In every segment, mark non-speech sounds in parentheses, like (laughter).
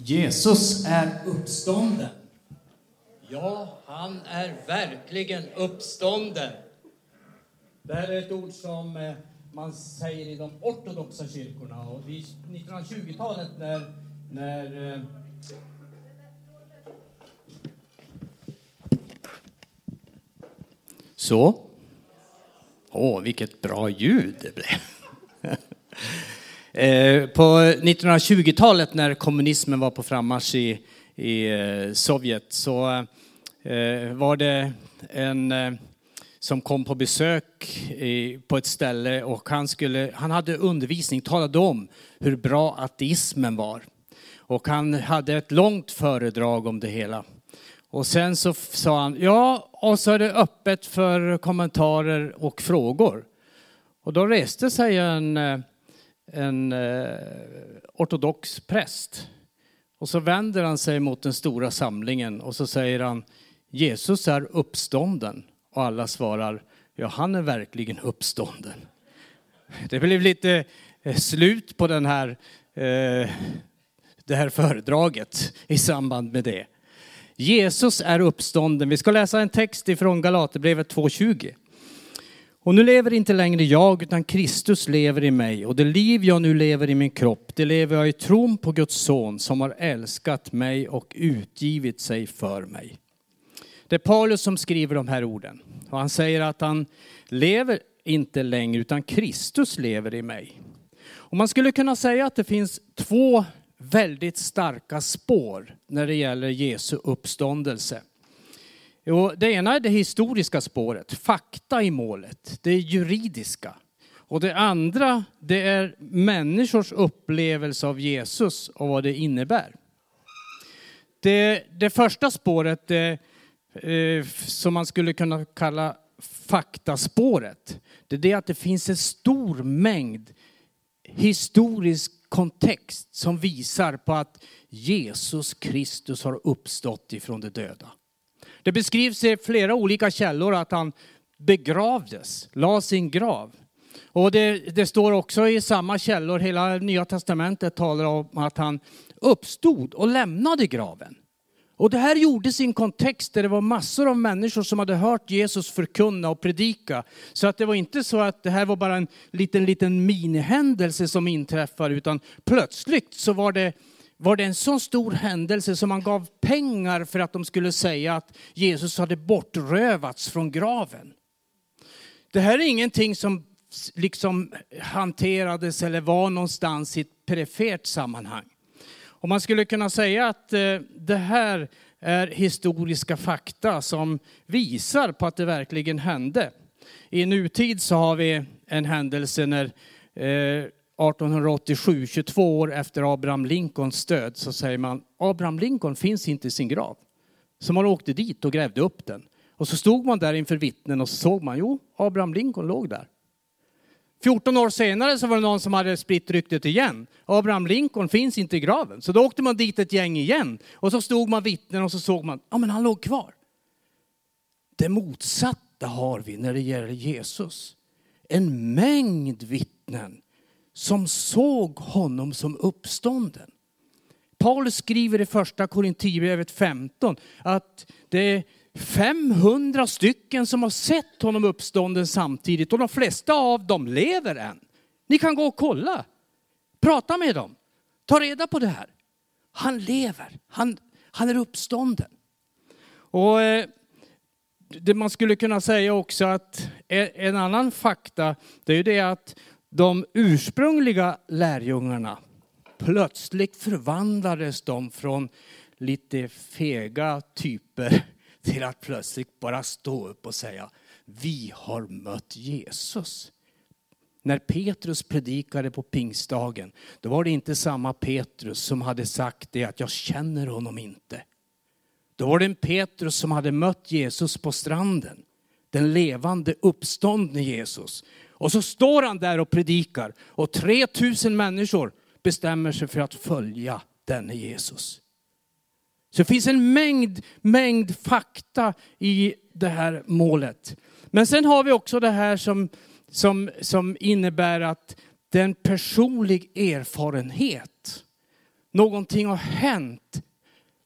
Jesus är uppstånden. Ja, han är verkligen uppstånden. Det här är ett ord som eh, man säger i de ortodoxa kyrkorna. Och vid 1920-talet när, när eh, Så. Åh, vilket bra ljud det blev. Eh, på 1920-talet när kommunismen var på frammarsch i, i eh, Sovjet så eh, var det en eh, som kom på besök på ett ställe och han, skulle, han hade undervisning, talade om hur bra ateismen var. Och han hade ett långt föredrag om det hela. Och sen så sa han, ja, och så är det öppet för kommentarer och frågor. Och då reste sig en, en eh, ortodox präst. Och så vänder han sig mot den stora samlingen och så säger han, Jesus är uppstånden. Och alla svarar, ja han är verkligen uppstånden. Det blev lite eh, slut på den här, eh, det här föredraget i samband med det. Jesus är uppstånden. Vi ska läsa en text ifrån Galaterbrevet 2.20. Och nu lever inte längre jag, utan Kristus lever i mig. Och det liv jag nu lever i min kropp, det lever jag i tron på Guds son som har älskat mig och utgivit sig för mig. Det är Paulus som skriver de här orden. Och han säger att han lever inte längre, utan Kristus lever i mig. Och man skulle kunna säga att det finns två väldigt starka spår när det gäller Jesu uppståndelse det ena är det historiska spåret, fakta i målet, det juridiska. Och det andra, det är människors upplevelse av Jesus och vad det innebär. Det, det första spåret, det, eh, som man skulle kunna kalla faktaspåret, det är det att det finns en stor mängd historisk kontext som visar på att Jesus Kristus har uppstått ifrån de döda. Det beskrivs i flera olika källor att han begravdes, la sin grav. Och det, det, står också i samma källor, hela Nya Testamentet talar om att han uppstod och lämnade graven. Och det här gjordes i en kontext där det var massor av människor som hade hört Jesus förkunna och predika. Så att det var inte så att det här var bara en liten, liten minihändelse som inträffade, utan plötsligt så var det, var det en så stor händelse som man gav pengar för att de skulle säga att Jesus hade bortrövats från graven. Det här är ingenting som liksom hanterades eller var någonstans i ett perifert sammanhang. Och man skulle kunna säga att eh, det här är historiska fakta som visar på att det verkligen hände. I nutid så har vi en händelse när eh, 1887, 22 år efter Abraham Lincolns död, så säger man Abraham Lincoln finns inte i sin grav. Så man åkte dit och grävde upp den. Och så stod man där inför vittnen och så såg man, jo, Abraham Lincoln låg där. 14 år senare så var det någon som hade spritt ryktet igen. Abraham Lincoln finns inte i graven. Så då åkte man dit ett gäng igen. Och så stod man vittnen och så såg man, ja men han låg kvar. Det motsatta har vi när det gäller Jesus. En mängd vittnen som såg honom som uppstånden. Paulus skriver i första Korinthierbrevet 15 att det är 500 stycken som har sett honom uppstånden samtidigt och de flesta av dem lever än. Ni kan gå och kolla. Prata med dem. Ta reda på det här. Han lever. Han, han är uppstånden. Och eh, det man skulle kunna säga också att e-, en annan fakta, det är ju det att de ursprungliga lärjungarna, plötsligt förvandlades de från lite fega typer (laughs) till att plötsligt bara stå upp och säga vi har mött Jesus. När Petrus predikade på pingstdagen, då var det inte samma Petrus som hade sagt det att jag känner honom inte. Då var det en Petrus som hade mött Jesus på stranden. Den levande uppståndne Jesus. Och så står han där och predikar och 3000 människor bestämmer sig för att följa denne Jesus. Så det finns en mängd, mängd fakta i det här målet. Men sen har vi också det här som, som, som innebär att det är en personlig erfarenhet. någonting har hänt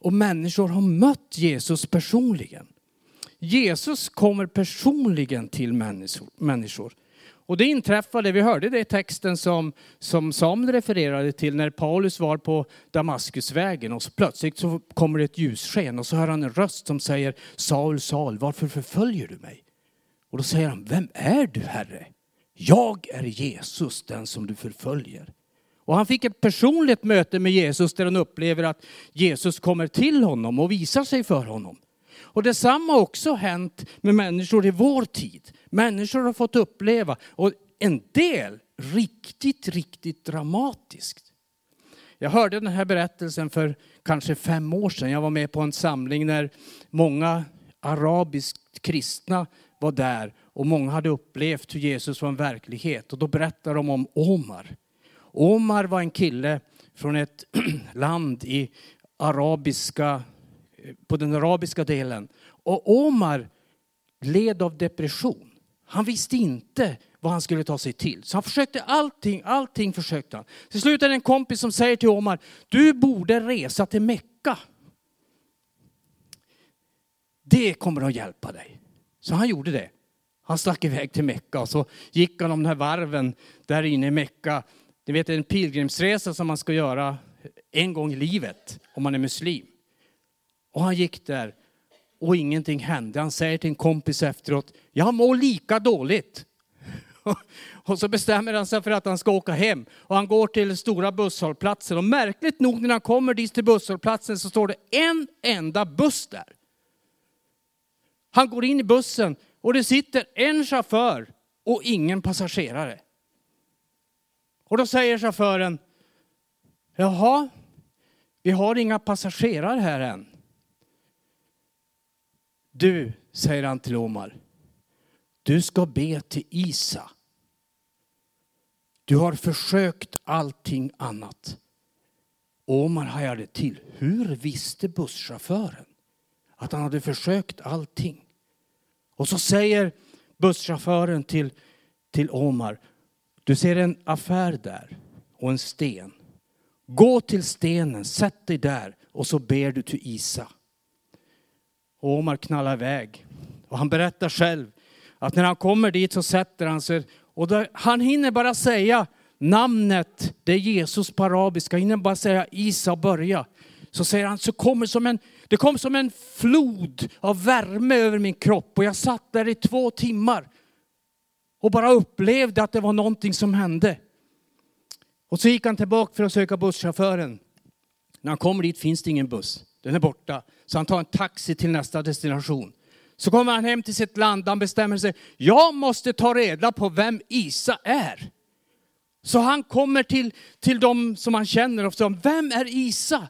och människor har mött Jesus personligen. Jesus kommer personligen till människor. Och det inträffade, vi hörde det i texten som, som Samuel refererade till när Paulus var på Damaskusvägen och så plötsligt så kommer det ett ljussken och så hör han en röst som säger Saul, Saul, varför förföljer du mig? Och då säger han, vem är du Herre? Jag är Jesus, den som du förföljer. Och han fick ett personligt möte med Jesus där han upplever att Jesus kommer till honom och visar sig för honom. Och detsamma har också hänt med människor i vår tid. Människor har fått uppleva, och en del riktigt, riktigt dramatiskt. Jag hörde den här berättelsen för kanske fem år sedan. Jag var med på en samling när många arabiskt kristna var där och många hade upplevt hur Jesus var en verklighet. Och då berättade de om Omar. Omar var en kille från ett (clears throat) land i arabiska, på den arabiska delen. Och Omar led av depression. Han visste inte vad han skulle ta sig till. Så han försökte allting, allting försökte han. Till slut är det en kompis som säger till Omar, du borde resa till Mecka. Det kommer att hjälpa dig. Så han gjorde det. Han stack iväg till Mecka och så gick han om de här varven där inne i Mecka. Ni vet en pilgrimsresa som man ska göra en gång i livet om man är muslim. Och han gick där och ingenting hände. Han säger till en kompis efteråt, jag mår lika dåligt. (laughs) Och så bestämmer han sig för att han ska åka hem. Och han går till stora busshållplatsen. Och märkligt nog när han kommer dit till busshållplatsen så står det en enda buss där. Han går in i bussen och det sitter en chaufför och ingen passagerare. Och då säger chauffören, jaha, vi har inga passagerare här än. Du, säger han till Omar, du ska be till Isa. Du har försökt allting annat. Omar hajade till. Hur visste busschauffören att han hade försökt allting? Och så säger busschauffören till, till Omar, du ser en affär där och en sten. Gå till stenen, sätt dig där och så ber du till Isa. Och Omar knallar iväg. Och han berättar själv att när han kommer dit så sätter han sig och där, han hinner bara säga namnet, det är Jesus på arabiska, han hinner bara säga Isa och börja. Så säger han, så kommer som en, det kom som en flod av värme över min kropp och jag satt där i två timmar och bara upplevde att det var någonting som hände. Och så gick han tillbaka för att söka busschauffören. När han kommer dit finns det ingen buss. Den är borta. Så han tar en taxi till nästa destination. Så kommer han hem till sitt land. Han bestämmer sig. Jag måste ta reda på vem Isa är. Så han kommer till, till dem som han känner och säger, vem är Isa?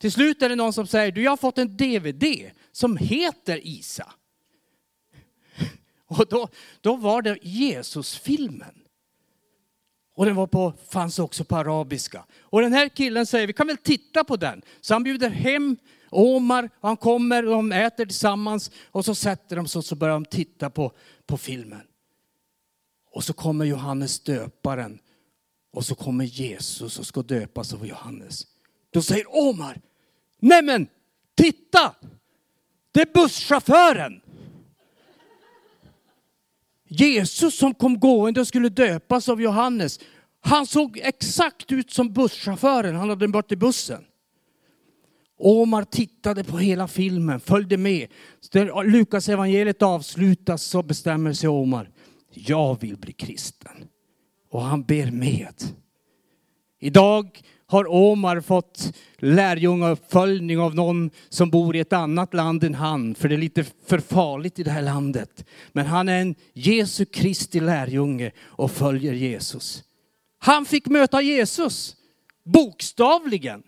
Till slut är det någon som säger, du jag har fått en DVD som heter Isa. Och då, då var det Jesusfilmen. Och den var på, fanns också på arabiska. Och den här killen säger, vi kan väl titta på den. Så han bjuder hem Omar, och han kommer och de äter tillsammans. Och så sätter de sig och så börjar de titta på, på filmen. Och så kommer Johannes döparen. Och så kommer Jesus och ska döpas av Johannes. Då säger Omar, nämen, titta! Det är busschauffören. Jesus som kom gående och skulle döpas av Johannes, han såg exakt ut som busschauffören, han hade varit i bussen. Omar tittade på hela filmen, följde med. När Lukas evangeliet avslutas så bestämmer sig Omar, jag vill bli kristen. Och han ber med. Idag har Omar fått lärjungauppföljning av någon som bor i ett annat land än han, för det är lite för farligt i det här landet. Men han är en Jesu Kristi lärjunge och följer Jesus. Han fick möta Jesus, bokstavligen.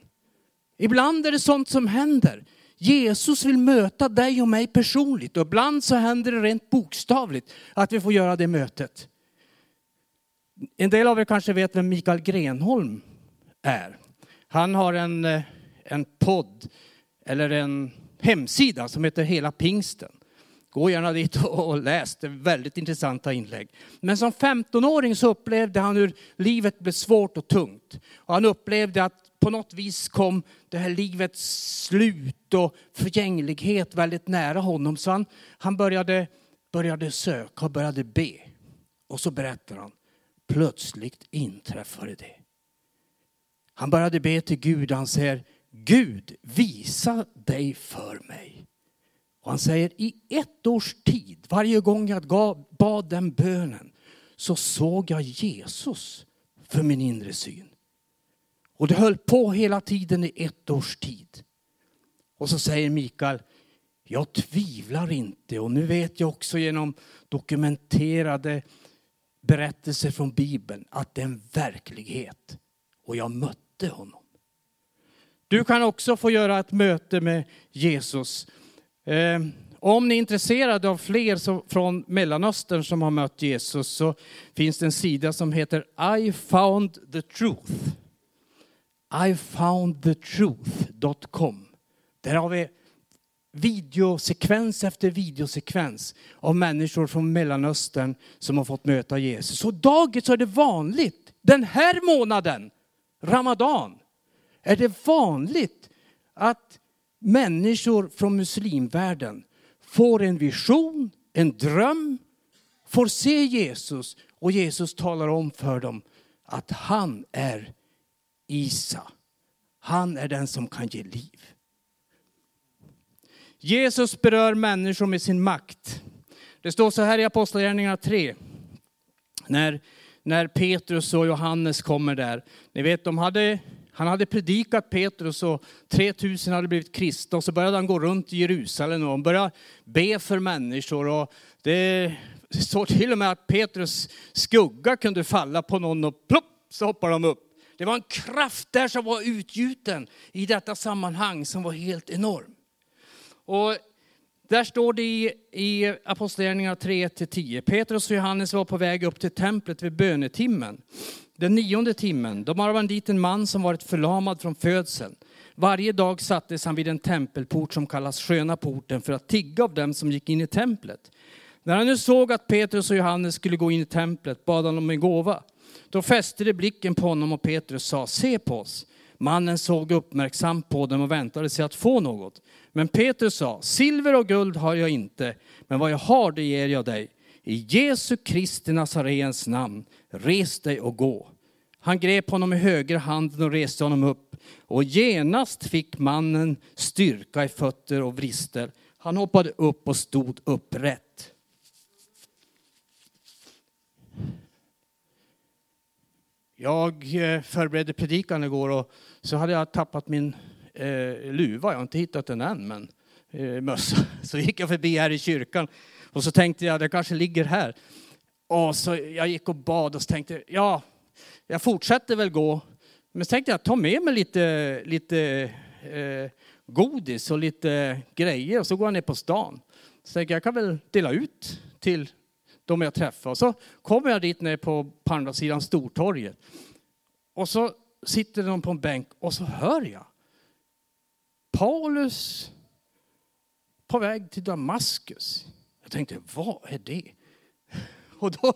Ibland är det sånt som händer. Jesus vill möta dig och mig personligt och ibland så händer det rent bokstavligt att vi får göra det mötet. En del av er kanske vet vem Mikael Grenholm är. Han har en, eh, en podd, eller en hemsida som heter Hela Pingsten. Gå gärna dit och läs, det är väldigt intressanta inlägg. Men som 15-åring så upplevde han hur livet blev svårt och tungt. Och han upplevde att på något vis kom det här livets slut och förgänglighet väldigt nära honom. Så han, han började, började söka och började be. Och så berättar han, plötsligt inträffade det. Han började be till Gud, han säger, Gud visa dig för mig. Och han säger, i ett års tid, varje gång jag bad den bönen, så såg jag Jesus för min inre syn. Och det höll på hela tiden i ett års tid. Och så säger Mikael, jag tvivlar inte och nu vet jag också genom dokumenterade berättelser från Bibeln att det är en verklighet. Och jag mötte honom. Du kan också få göra ett möte med Jesus. Ehm, om ni är intresserade av fler från Mellanöstern som har mött Jesus så finns det en sida som heter I found the truth ifoundthetruth.com. Där har vi videosekvens efter videosekvens av människor från Mellanöstern som har fått möta Jesus. Och dagen så är det vanligt, den här månaden, Ramadan, är det vanligt att människor från muslimvärlden får en vision, en dröm, får se Jesus och Jesus talar om för dem att han är Isa. Han är den som kan ge liv. Jesus berör människor med sin makt. Det står så här i Apostlagärningarna 3. När, när Petrus och Johannes kommer där. Ni vet, de hade, han hade predikat Petrus och 3000 hade blivit kristna. Och så började han gå runt i Jerusalem och började be för människor. Och det står till och med att Petrus skugga kunde falla på någon och plopp så hoppar de upp. Det var en kraft där som var utgjuten i detta sammanhang som var helt enorm. Och där står det i, i Apostlagärningarna 3-10. Petrus och Johannes var på väg upp till templet vid bönetimmen. Den nionde timmen. De arvade dit en man som varit förlamad från födseln. Varje dag sattes han vid en tempelport som kallas Sköna porten för att tigga av dem som gick in i templet. När han nu såg att Petrus och Johannes skulle gå in i templet bad han om en gåva. Då fäste de blicken på honom och Petrus sa, se på oss. Mannen såg uppmärksamt på dem och väntade sig att få något. Men Petrus sa, silver och guld har jag inte, men vad jag har det ger jag dig. I Jesu Kristi Nazarens namn, res dig och gå. Han grep honom i höger handen och reste honom upp. Och genast fick mannen styrka i fötter och vrister. Han hoppade upp och stod upprätt. Jag eh, förberedde predikan igår och så hade jag tappat min eh, luva. Jag har inte hittat den än, men eh, mössa. (laughs) Så gick jag förbi här i kyrkan och så tänkte jag, det kanske ligger här. Och så jag gick och bad och så tänkte ja, jag fortsätter väl gå. Men så tänkte jag, ta med mig lite, lite eh, godis och lite grejer och så går jag ner på stan. Så tänkte jag, jag kan väl dela ut till de jag träffar. Och så kommer jag dit ner på, på andra sidan Stortorget. Och så sitter de på en bänk och så hör jag Paulus på väg till Damaskus. Jag tänkte, vad är det? Och då,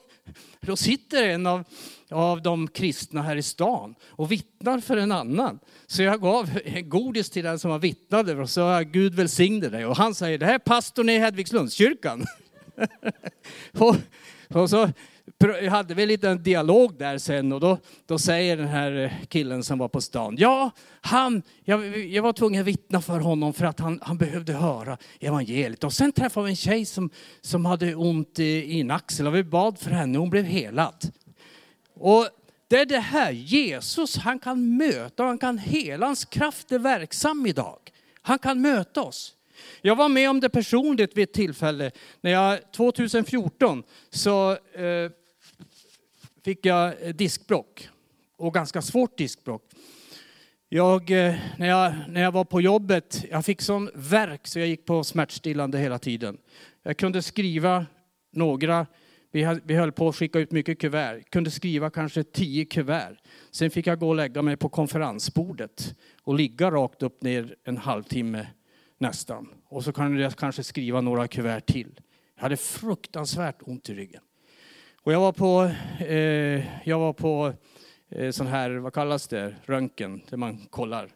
då sitter en av, av de kristna här i stan och vittnar för en annan. Så jag gav godis till den som var vittnade och sa Gud välsigne dig. Och han säger, det här är pastorn i Hedvigslundskyrkan. (laughs) och, och så hade vi en liten dialog där sen och då, då säger den här killen som var på stan, ja, han, jag, jag var tvungen att vittna för honom för att han, han behövde höra evangeliet. Och sen träffade vi en tjej som, som hade ont i, i en axel och vi bad för henne och hon blev helad. Och det är det här, Jesus han kan möta, han kan hela, hans kraft är verksam idag. Han kan möta oss. Jag var med om det personligt vid ett tillfälle. När jag 2014 så eh, fick jag eh, diskbrock. Och ganska svårt diskbrock. Jag, eh, när, jag, när jag var på jobbet, jag fick sån verk så jag gick på smärtstillande hela tiden. Jag kunde skriva några, vi, höll på att skicka ut mycket kuvert, Jag kunde skriva kanske tio kuvert. Sen fick jag gå och lägga mig på konferensbordet och ligga rakt upp ner en halvtimme nästan. Och så kunde jag kanske skriva några kuvert till. Jag hade fruktansvärt ont i ryggen. Och jag var på, eh, jag var på eh, sån här, vad kallas det, röntgen, där man kollar.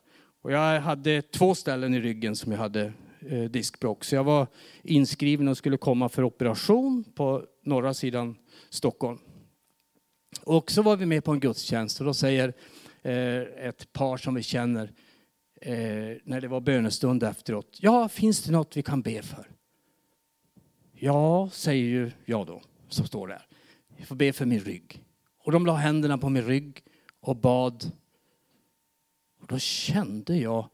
Och jag hade två ställen i ryggen som jag hade eh, diskbråck. Så jag var inskriven och skulle komma för operation på norra sidan Stockholm. Och så var vi med på en gudstjänst och då säger eh, ett par som vi känner eh, när det var bönestund efteråt. Ja, finns det något vi kan be för? Ja, säger ju jag då, som står där. Jag får be för min rygg. Och de la händerna på min rygg och bad. Och då kände jag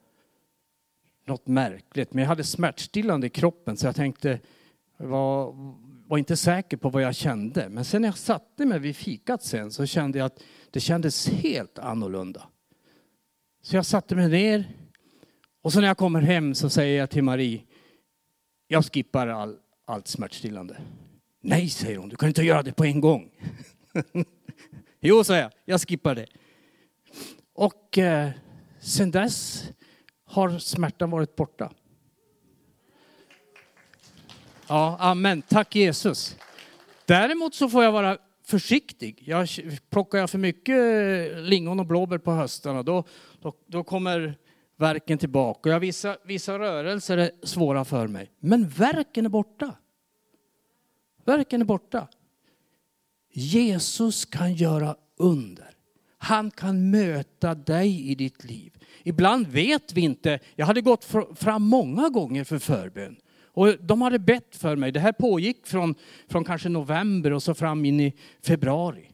något märkligt. Men jag hade smärtstillande i kroppen så jag tänkte, var, var inte säker på vad jag kände. Men sen när jag satte mig vid fikat sen så kände jag att det kändes helt annorlunda. Så jag satte mig ner och så när jag kommer hem så säger jag till Marie, jag skippar all, allt smärtstillande. Nej, säger hon, du kan inte göra det på en gång. (laughs) jo, sa jag, jag skippar det. Och eh, sen dess har smärtan varit borta. Ja, amen. Tack Jesus. Däremot så får jag vara försiktig. Jag, plockar jag för mycket lingon och blåbär på höstarna då, då, då kommer verken tillbaka. Jag, vissa, vissa rörelser är svåra för mig. Men verken är borta. Verken är borta. Jesus kan göra under. Han kan möta dig i ditt liv. Ibland vet vi inte. Jag hade gått fram många gånger för förbön. Och de hade bett för mig. Det här pågick från, från kanske november och så fram in i februari.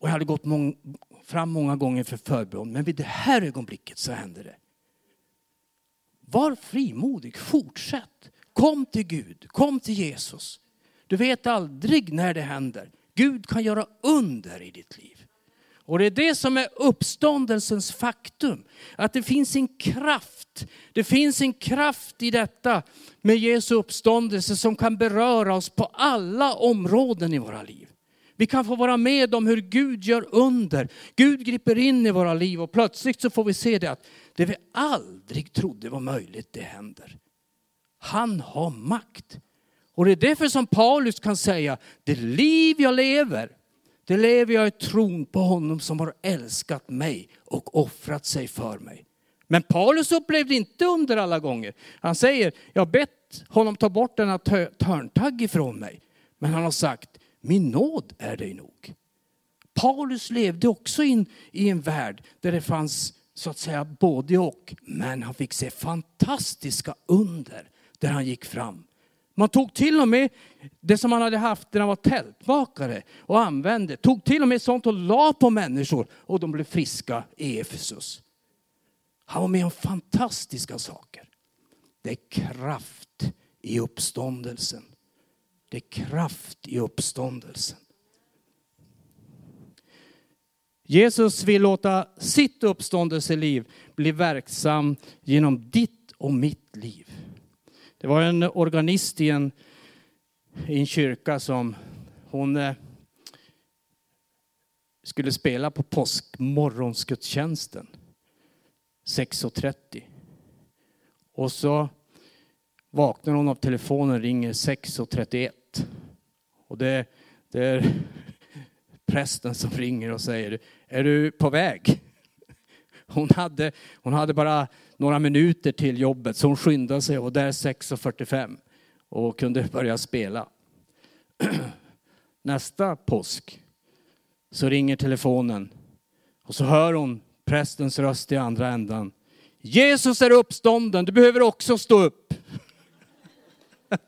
Och jag hade gått mång, fram många gånger för förbön. Men vid det här ögonblicket så hände det. Var frimodig, fortsätt. Kom till Gud, kom till Jesus. Du vet aldrig när det händer. Gud kan göra under i ditt liv. Och det är det som är uppståndelsens faktum. Att det finns en kraft. Det finns en kraft i detta med Jesu uppståndelse som kan beröra oss på alla områden i våra liv. Vi kan få vara med om hur Gud gör under. Gud griper in i våra liv och plötsligt så får vi se det att det vi aldrig trodde var möjligt, det händer. Han har makt. Och det är därför som Paulus kan säga, det liv jag lever, det lever jag i tron på honom som har älskat mig och offrat sig för mig. Men Paulus upplevde inte under alla gånger. Han säger, jag har bett honom ta bort denna törntagg ifrån mig. Men han har sagt, min nåd är dig nog. Paulus levde också in i en värld där det fanns så att säga både och. Men han fick se fantastiska under där han gick fram. Man tog till och med det som han hade haft när han var tältmakare och använde, tog till och med sånt och la på människor och de blev friska i Efesus. Han var med om fantastiska saker. Det är kraft i uppståndelsen. Det är kraft i uppståndelsen. Jesus vill låta sitt uppståndelseliv bli verksam genom ditt och mitt liv. Det var en organist i en, i en kyrka som hon eh, skulle spela på påskmorgonsgudstjänsten 6.30. Och så vaknar hon av telefonen ringer 6.31. Och det, det är (laughs) prästen som ringer och säger, är du på väg? (laughs) Hon hade, hon hade bara några minuter till jobbet så hon skyndade sig och där 6.45 och kunde börja spela. (clears throat) Nästa påsk så ringer telefonen och så hör hon prästens röst i andra ändan. Jesus är uppstånden, du behöver också stå upp. (laughs)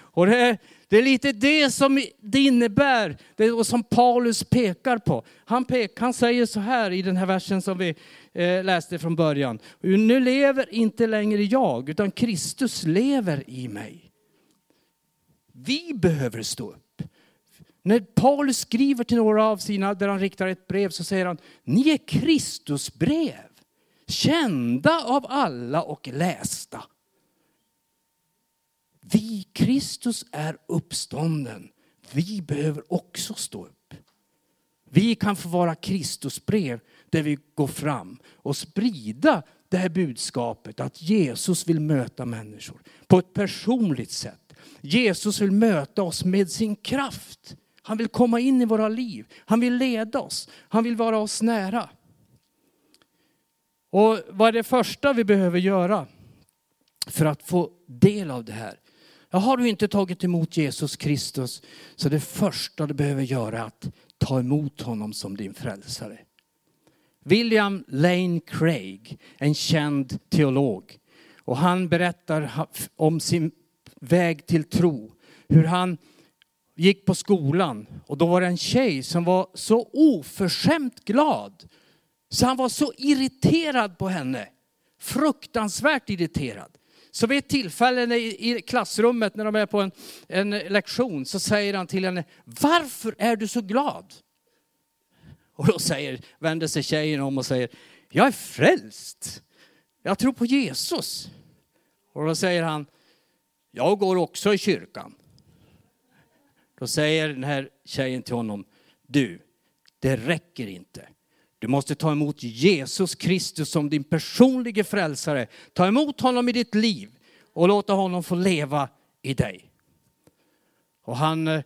och det, det är lite det som det innebär, det som Paulus pekar på. Han, pek, han säger så här i den här versen som vi eh, läste från början. Nu lever inte längre jag, utan Kristus lever i mig. Vi behöver stå upp. När Paulus skriver till några av sina, där han riktar ett brev, så säger han, ni är Kristus brev. Kända av alla och lästa. Vi, Kristus är uppstånden. Vi behöver också stå upp. Vi kan få vara Kristusbrev där vi går fram och sprida det här budskapet att Jesus vill möta människor på ett personligt sätt. Jesus vill möta oss med sin kraft. Han vill komma in i våra liv. Han vill leda oss. Han vill vara oss nära. Och vad är det första vi behöver göra för att få del av det här? Jag har du inte tagit emot Jesus Kristus så det första du behöver göra är att ta emot honom som din frälsare. William Lane Craig, en känd teolog, och han berättar om sin väg till tro. Hur han gick på skolan och då var det en tjej som var så oförskämt glad. Så han var så irriterad på henne. Fruktansvärt irriterad. Så vid ett tillfälle i klassrummet när de är på en, en lektion så säger han till henne, varför är du så glad? Och då säger, vänder sig tjejen om och säger, jag är frälst. Jag tror på Jesus. Och då säger han, jag går också i kyrkan. Då säger den här tjejen till honom, du, det räcker inte. Du måste ta emot Jesus Kristus som din personliga frälsare. Ta emot honom i ditt liv och låta honom få leva i dig. Och han eh,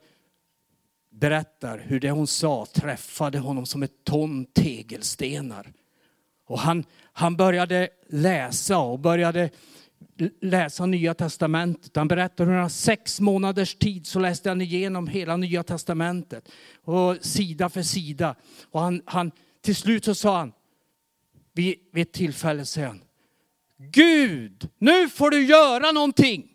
berättar hur det hon sa träffade honom som ett ton tegelstenar. Och han, han började läsa och började läsa Nya Testamentet. Han berättar hur han sex månaders tid så läste han igenom hela Nya Testamentet. Och sida för sida. Och han, han, till slut så sa han, vid, vid ett tillfälle sen, Gud, nu får du göra någonting.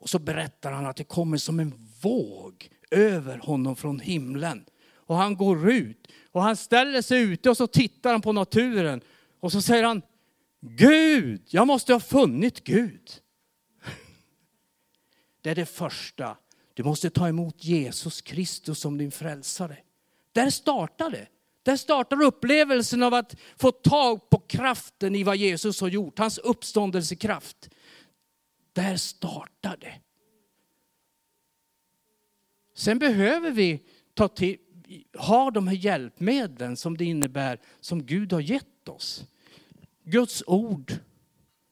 Och så berättar han att det kommer som en våg över honom från himlen. Och han går ut och han ställer sig ute och så tittar han på naturen. Och så säger han, Gud, jag måste ha funnit Gud. (laughs) Det är det första. Du måste ta emot Jesus Kristus som din frälsare. Där startar det. Där startar upplevelsen av att få tag på kraften i vad Jesus har gjort, hans uppståndelsekraft. Där startar det. Sen behöver vi ta till, ha de här hjälpmedlen som det innebär, som Gud har gett oss. Guds ord.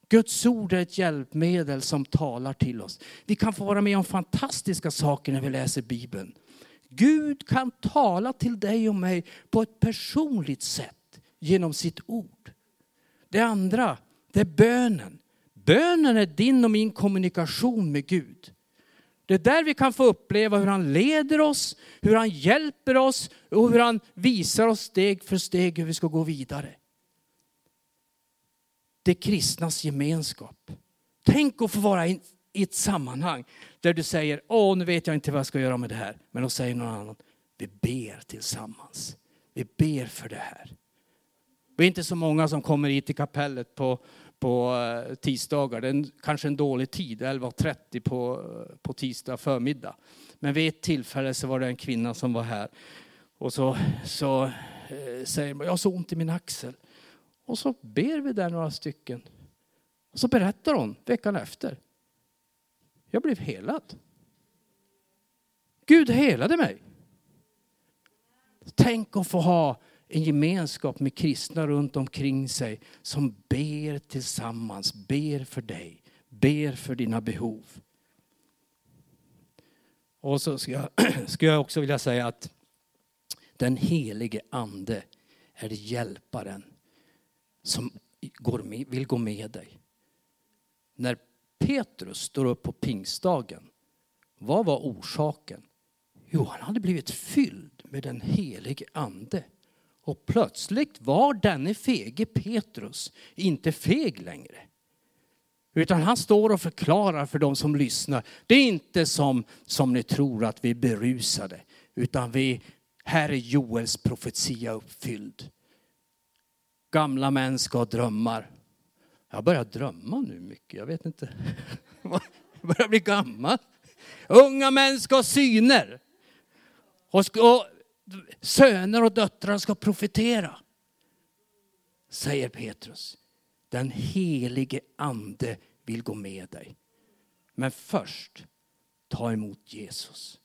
Guds ord är ett hjälpmedel som talar till oss. Vi kan få vara med om fantastiska saker när vi läser Bibeln. Gud kan tala till dig och mig på ett personligt sätt genom sitt ord. Det andra, det är bönen. Bönen är din och min kommunikation med Gud. Det är där vi kan få uppleva hur han leder oss, hur han hjälper oss och hur han visar oss steg för steg hur vi ska gå vidare. Det kristnas gemenskap. Tänk att få vara i ett sammanhang där du säger, åh nu vet jag inte vad jag ska göra med det här. Men då säger någon annan, vi ber tillsammans. Vi ber för det här. Vi är inte så många som kommer hit till kapellet på, på eh, tisdagar. Det är kanske en dålig tid, 11.30 på, på tisdag förmiddag. Men vid ett tillfälle så var det en kvinna som var här. Och så, så eh, säger man, jag har så ont i min axel. Och så ber vi där några stycken. Och så berättar hon veckan efter. Jag blev helad. Gud helade mig. Tänk att få ha en gemenskap med kristna runt omkring sig som ber tillsammans, ber för dig, ber för dina behov. Och så ska jag, (clears throat) ska jag också vilja säga att den helige ande är hjälparen som går med, vill gå med dig. När Petrus står upp på pingstdagen, vad var orsaken? Jo, han hade blivit fylld med den helige ande. Och plötsligt var denne fege Petrus inte feg längre. Utan han står och förklarar för de som lyssnar. Det är inte som, som ni tror att vi är berusade. Utan vi, här är Joels profetia uppfylld. Gamla män ska ha drömmar. Jag börjar drömma nu mycket, jag vet inte. Jag (laughs) börjar bli gammal. Unga män ska ha syner. Och, ska, och söner och döttrar ska profetera. Säger Petrus. Den helige ande vill gå med dig. Men först, ta emot Jesus.